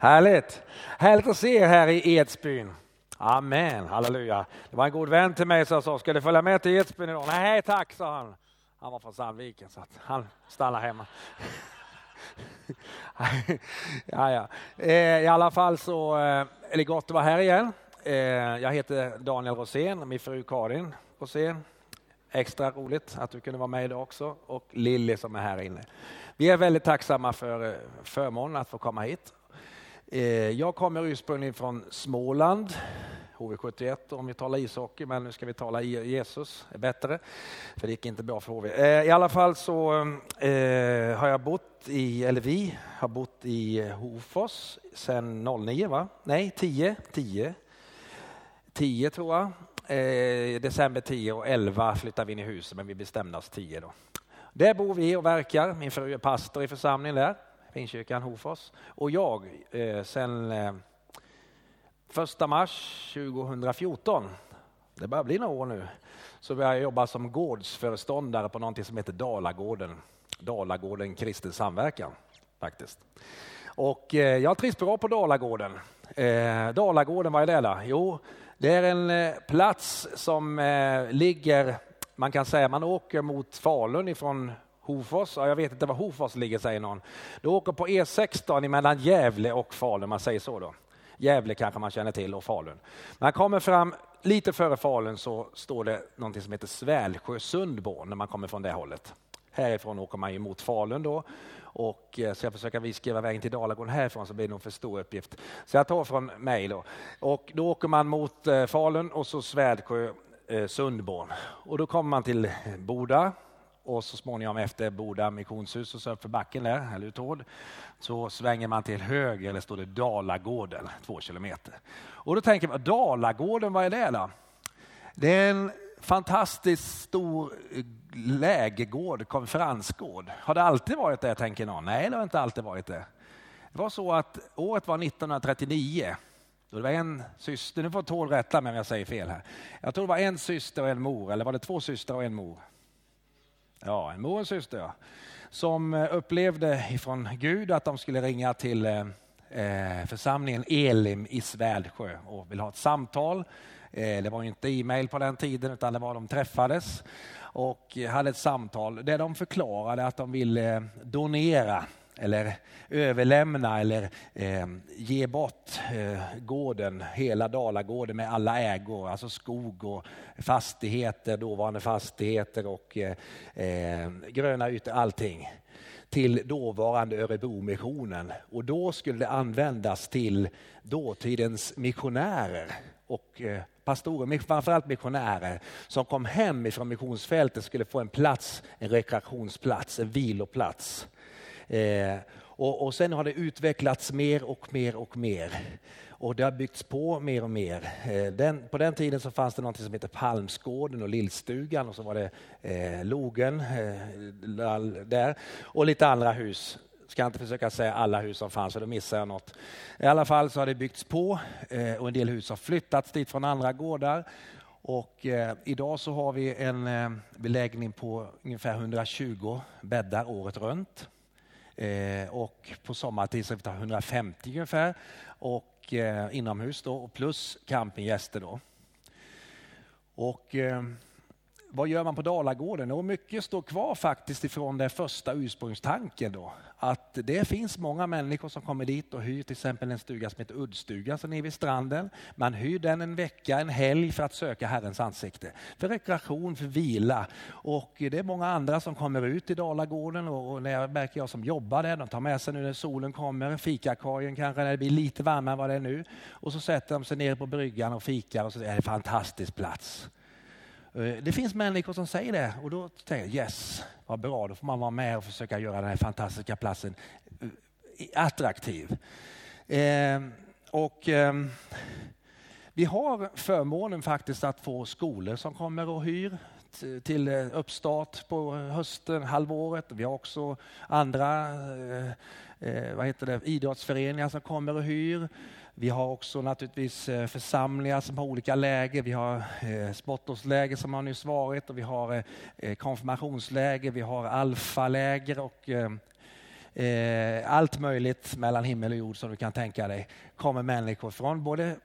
Härligt. Härligt att se er här i Edsbyn. Amen, halleluja. Det var en god vän till mig som sa, ska du följa med till Edsbyn idag? Nej tack, sa han. Han var från Sandviken så att han stannar hemma. ja, ja. Eh, I alla fall så eh, är det gott att vara här igen. Eh, jag heter Daniel Rosén, min fru Karin Rosén. Extra roligt att du kunde vara med idag också och Lilly som är här inne. Vi är väldigt tacksamma för eh, förmånen att få komma hit. Eh, jag kommer ursprungligen från Småland, HV71 om vi talar ishockey, men nu ska vi tala Jesus, är bättre. För det gick inte bra för HV. Eh, I alla fall så eh, har jag bott i, eller vi har bott i Hofors sedan 09 va? Nej, 10, 10. 10 tror jag. December 10 och 11 flyttade vi in i huset, men vi bestämde oss 10 då. Där bor vi och verkar. Min fru är pastor i församlingen där, Pingstkyrkan Hofors. Och jag eh, sen eh, 1 mars 2014, det börjar bli några år nu, så började jag jobba som gårdsföreståndare på någonting som heter Dalagården. Dalagården kristen samverkan faktiskt. Och eh, jag trivs bra på Dalagården. Eh, Dalagården, vad är det? Då? Jo, det är en eh, plats som eh, ligger, man kan säga man åker mot Falun ifrån Hofors, ja, jag vet inte var Hofors ligger säger någon. Du åker på E16 mellan Gävle och Falun, man säger så då. Gävle kanske man känner till och Falun. Man kommer fram lite före Falun så står det någonting som heter Svälsjö Sundborn när man kommer från det hållet. Härifrån åker man ju mot Falun då och eh, ska jag försöka viskriva vägen till Dalagården härifrån så blir det nog för stor uppgift. Så jag tar från mig då. Och då åker man mot eh, Falun och så Svärdjö eh, Sundborn. Och då kommer man till Boda och så småningom efter Boda missionshus och så för backen där, eller Tord, så svänger man till höger, eller står det Dalagården, två kilometer. Och då tänker man, Dalagården, vad är det då? Det är en fantastiskt stor lägergård, konferensgård. Har det alltid varit det, tänker någon? Nej, det har inte alltid varit det. Det var så att året var 1939. Då det var en syster, nu får Tord rätta mig om jag säger fel här. Jag tror det var en syster och en mor, eller var det två systrar och en mor? Ja, en mor och en syster, ja. Som eh, upplevde ifrån Gud att de skulle ringa till eh, eh församlingen Elim i Svärdsjö och vill ha ett samtal. Eh, det var inte e-mail på den tiden utan det var de träffades och hade ett samtal där de förklarade att de ville donera eller överlämna eller eh, ge bort eh, gården, hela Dalagården med alla ägor, alltså skog och fastigheter, dåvarande fastigheter och eh, eh gröna ytor, allting till dåvarande Örebromissionen och då skulle det användas till dåtidens missionärer och eh, pastorer, framförallt missionärer som kom hem ifrån missionsfältet skulle få en plats, en rekreationsplats, en viloplats. Eh, och, och sen har det utvecklats mer och mer och mer. Och det har byggts på mer och mer. Eh, den, på den tiden så fanns det något som hette Palmsgården och Lillstugan och så var det eh, Logen eh, där och lite andra hus. Ska inte försöka säga alla hus som fanns, för då missar jag något. I alla fall så har det byggts på eh, och en del hus har flyttats dit från andra gårdar. Och eh, idag så har vi en eh, beläggning på ungefär 120 bäddar året runt. Eh, och på sommartid så vi 150 ungefär och eh, inomhus då och plus campinggäster då. Och eh, vad gör man på Dalagården? Och mycket står kvar faktiskt ifrån den första ursprungstanken då att det finns många människor som kommer dit och hyr till exempel en stuga som heter Uddstuga som är vid stranden. Man hyr den en vecka, en helg för att söka Herrens ansikte. För rekreation, för vila. Och det är många andra som kommer ut i Dalagården och när jag märker jag som jobbar där, de tar med sig nu när solen kommer, fikakorgen kanske när det blir lite varmare än vad det är nu. Och så sätter de sig ner på bryggan och fikar och så är det en fantastisk plats. Eh, det finns människor som säger det och då tänker jag yes, vad bra, då får man vara med och försöka göra den här fantastiska platsen eh, attraktiv. Eh, och eh, vi har förmånen faktiskt att få skolor som kommer och hyr till eh, uppstart på hösten, halvåret. Vi har också andra eh, vad heter det, idrottsföreningar som kommer och hyr. Vi har också naturligtvis eh, församlingar som har olika läger. Vi har eh, spottårsläger som har nyss varit och vi har eh, konfirmationsläger, vi har alfaläger och allt möjligt mellan himmel och jord som du kan tänka dig kommer människor från. Både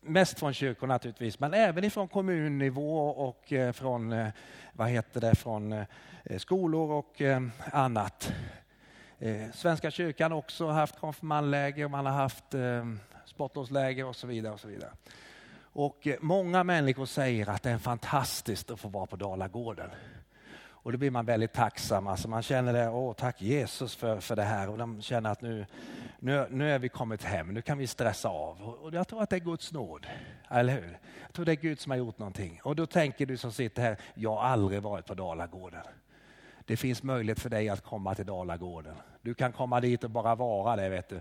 mest från kyrkor naturligtvis, men även ifrån kommunnivå och från, vad heter det, från skolor och annat. Svenska kyrkan har också haft konfirmandläger, man har haft sportlovsläger och så vidare. Och så vidare. Och eh, många människor säger att det är fantastiskt att få vara på Dalagården. Och då blir man väldigt tacksam. Alltså man känner det, åh tack Jesus för, för det här. Och de känner att nu, nu, nu är vi kommit hem, nu kan vi stressa av. Och jag tror att det är Guds nåd. Eller hur? Jag tror det är Gud som har gjort någonting. Och då tänker du som sitter här, jag har aldrig varit på Dalagården. Det finns möjlighet för dig att komma till Dalagården. Du kan komma dit och bara vara där. Vet du.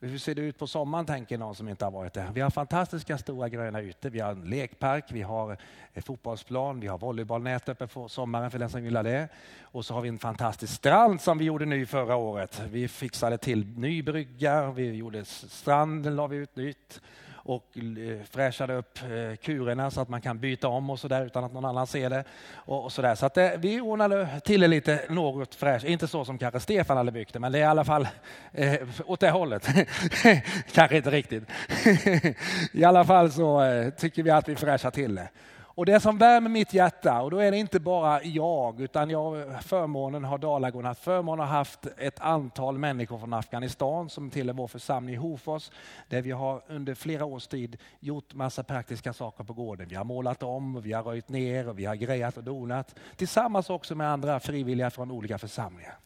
Hur ser det ut på sommaren tänker någon som inte har varit där. Vi har fantastiska stora gröna ytor. Vi har en lekpark, vi har en fotbollsplan, vi har volleybollnät uppe på sommaren för den som gillar det. Och så har vi en fantastisk strand som vi gjorde ny förra året. Vi fixade till ny brygga, vi gjorde stranden, la vi ut nytt och eh, fräschade upp eh, kurerna så att man kan byta om och så där utan att någon annan ser det. Och, och så där. så att det, vi ordnade till det lite något fräscht, inte så som kanske Stefan hade byggt det, men det är i alla fall eh, åt det hållet. kanske inte riktigt. I alla fall så eh, tycker vi att vi fräschar till det. Och det som värmer mitt hjärta, och då är det inte bara jag, utan jag förmånen har Dalagården haft förmånen har haft ett antal människor från Afghanistan som tillhör vår församling i Hofors, där vi har under flera års tid gjort massa praktiska saker på gården. Vi har målat om, vi har röjt ner och vi har grejat och donat. Tillsammans också med andra frivilliga från olika församlingar.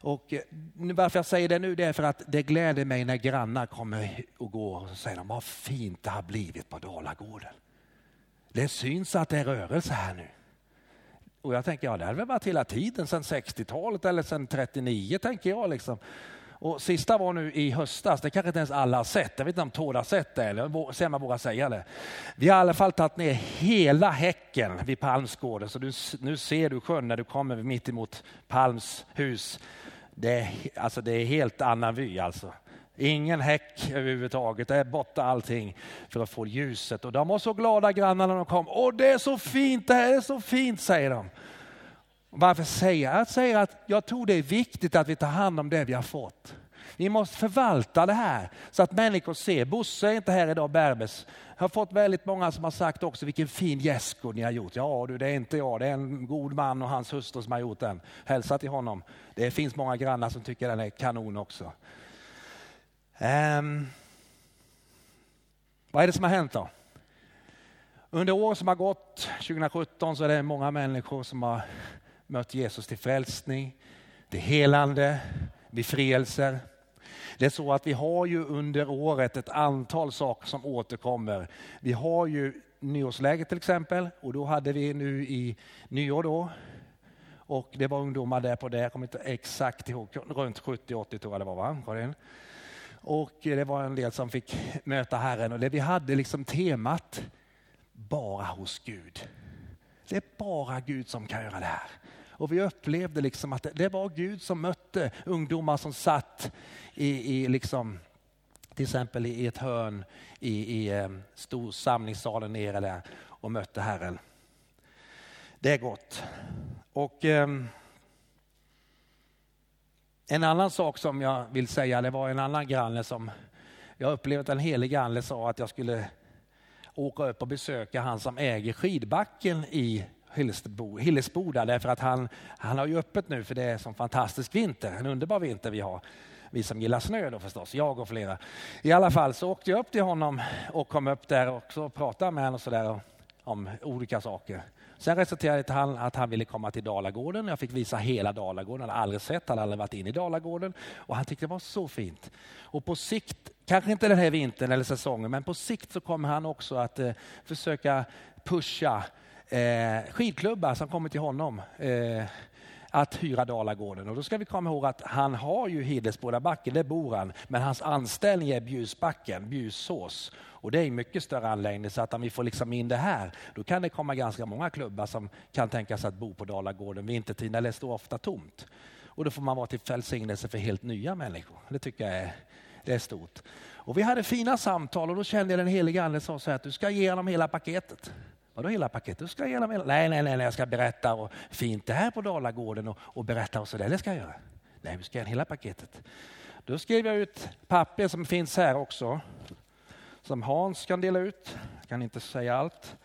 Och eh, varför jag säger det nu det är för att det gläder mig när grannar kommer och går och säger vad fint det har blivit på Dalagården. Det syns att det är rörelse här nu. Och jag tänker, ja det har väl varit hela tiden, sedan 60-talet eller sedan 39 tänker jag. Liksom. Och sista var nu i höstas, det kanske inte ens alla har sett. Jag vet inte om Tord har sett det, eller ser man vågar säga det. Vi har i alla fall tagit ner hela häcken vid Palmsgården, så du, nu ser du sjön när du kommer mitt emot Palms hus. Det är, alltså det är helt annan vy alltså. Ingen häck överhuvudtaget, det är borta allting för att få ljuset. Och de var så glada grannarna när de kom. Åh, det är så fint, det här är så fint, säger de. Varför säger jag? Jag säger att jag tror det är viktigt att vi tar hand om det vi har fått. Vi måste förvalta det här så att människor ser. Bosse är inte här idag, Berbes. Jag har fått väldigt många som har sagt också vilken fin gästgård ni har gjort. Ja du, det är inte jag, det är en god man och hans hustru som har gjort den. Hälsa till honom. Det finns många grannar som tycker den är kanon också. Um, vad är det som har hänt då? Under året som har gått, 2017, så är det många människor som har mött Jesus till frälsning, till helande, befrielser. Det är så att vi har ju under året ett antal saker som återkommer. Vi har ju nyårsläget till exempel och då hade vi nu i nyår då och det var ungdomar där på det, jag kommer inte exakt ihåg, runt 70-80 tror jag det var va? Karin? Och det var en del som fick möta Herren och det vi hade liksom temat bara hos Gud. Det är bara Gud som kan göra det här. Och vi upplevde liksom att det var Gud som mötte ungdomar som satt i, i liksom, till exempel i ett hörn i, i ehm, stor samlingssalen nere där och mötte Herren. Det är gott. Och um, en annan sak som jag vill säga, det var en annan granne som jag upplevde att en helig ande sa att jag skulle åka upp och besöka han som äger skidbacken i Hillesboda därför att han, han har ju öppet nu för det är en fantastisk vinter, en underbar vinter vi har. Vi som gillar snö då förstås, jag och flera. I alla fall så åkte jag upp till honom och kom upp där och så pratade med honom och så där om olika saker. Sen resulterade det till att han ville komma till Dalagården. Jag fick visa hela Dalagården. Han hade aldrig sett, han hade aldrig varit inne i Dalagården. Och han tyckte det var så fint. Och på sikt, kanske inte den här vintern eller säsongen, men på sikt så kommer han också att eh, försöka pusha eh, skidklubbar som kommer till honom. Eh, att hyra Dalagården. Och då ska vi komma ihåg att han har ju Hillesbodabacken, där bor han, men hans anställning är Bjusbacken, Bjussås. Och det är en mycket större anläggning så att om vi får liksom in det här, då kan det komma ganska många klubbar som kan tänka sig att bo på Dalagården vintertid när det står ofta tomt. Och då får man vara till välsignelse för helt nya människor. Det tycker jag är, det är stort. Och vi hade fina samtal och då kände jag den helige ande sa så här att du ska ge honom hela paketet. Vadå hela paketet? Du ska ge hela... Nej, nej, nej, jag ska berätta och fint det här på Dalagården och, och berätta och så där. Det ska jag göra. Nej, vi ska igenom hela paketet. Då skrev jag ut papper som finns här också. Som Hans kan dela ut. Jag kan inte säga allt.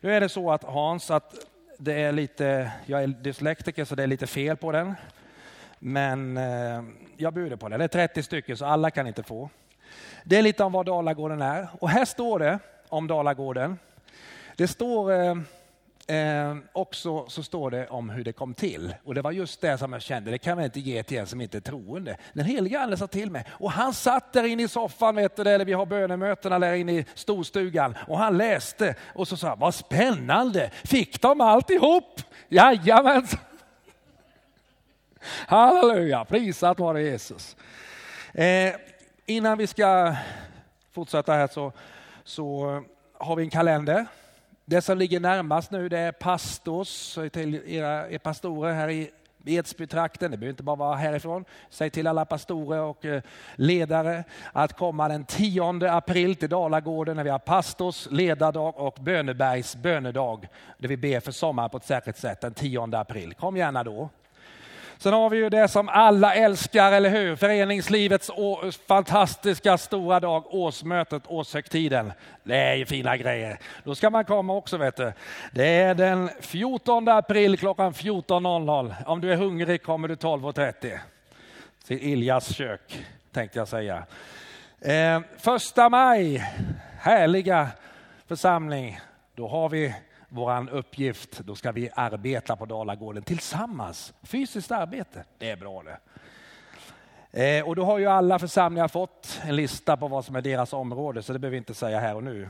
Nu är det så att Hans, att det är lite, jag är dyslektiker så det är lite fel på den. Men eh, jag bjuder på den. Det är 30 stycken så alla kan inte få. Det är lite om vad Dalagården är. Och här står det om Dalagården. Det står eh, eh, också så står det om hur det kom till. Och det var just det som jag kände, det kan man inte ge till en som inte är troende. Den helige ande sa till mig och han satt där inne i soffan, vet du, eller vi har bönemötena där inne i storstugan och han läste och så sa han, vad spännande, fick de alltihop? Jajamän! Halleluja, prisat vare Jesus. Eh, innan vi ska fortsätta här så, så har vi en kalender. Det som ligger närmast nu det är pastors, till era, era pastorer här i Edsbytrakten, det behöver inte bara vara härifrån. Säg till alla pastorer och eh, ledare att komma den 10 april till Dalagården när vi har pastors ledardag och Bönebergs bönedag. Där vi ber för sommar på ett särskilt sätt den 10 april. Kom gärna då. Sen har vi ju det som alla älskar, eller hur? Föreningslivets fantastiska stora dag, årsmötet, årshögtiden. Det är ju fina grejer. Då ska man komma också vet du. Det är den 14 april klockan 14.00. Om du är hungrig kommer du 12.30. Till Iljas kök tänkte jag säga. Eh, första maj, härliga församling. Då har vi vår uppgift, då ska vi arbeta på Dalagården tillsammans. Fysiskt arbete, det är bra det. Eh, och då har ju alla församlingar fått en lista på vad som är deras område, så det behöver vi inte säga här och nu.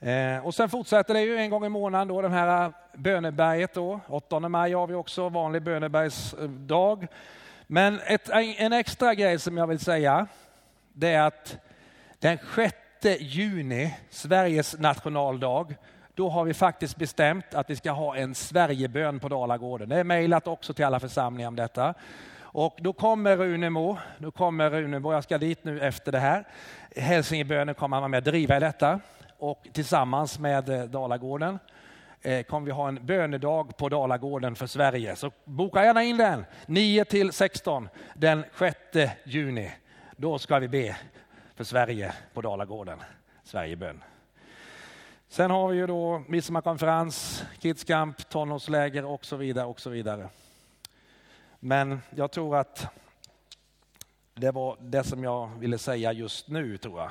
Eh, och sen fortsätter det ju en gång i månaden då den här böneberget då. 8 maj har vi också vanlig bönebergsdag. Men ett, en extra grej som jag vill säga, det är att den 6 juni, Sveriges nationaldag, då har vi faktiskt bestämt att vi ska ha en Sverigebön på Dalagården. Det är mejlat också till alla församlingar om detta. Och då kommer Runemo, då kommer Runemo, jag ska dit nu efter det här. Hälsingebönen kommer han med att driva i detta och tillsammans med eh, Dalagården eh, kommer vi ha en bönedag på Dalagården för Sverige. Så boka gärna in den 9 till 16 den 6 juni. Då ska vi be för Sverige på Dalagården, Sverigebön. Sen har vi ju då midsommarkonferens, kidscamp, tonårsläger och så vidare. och så vidare. Men jag tror att det var det som jag ville säga just nu, tror jag.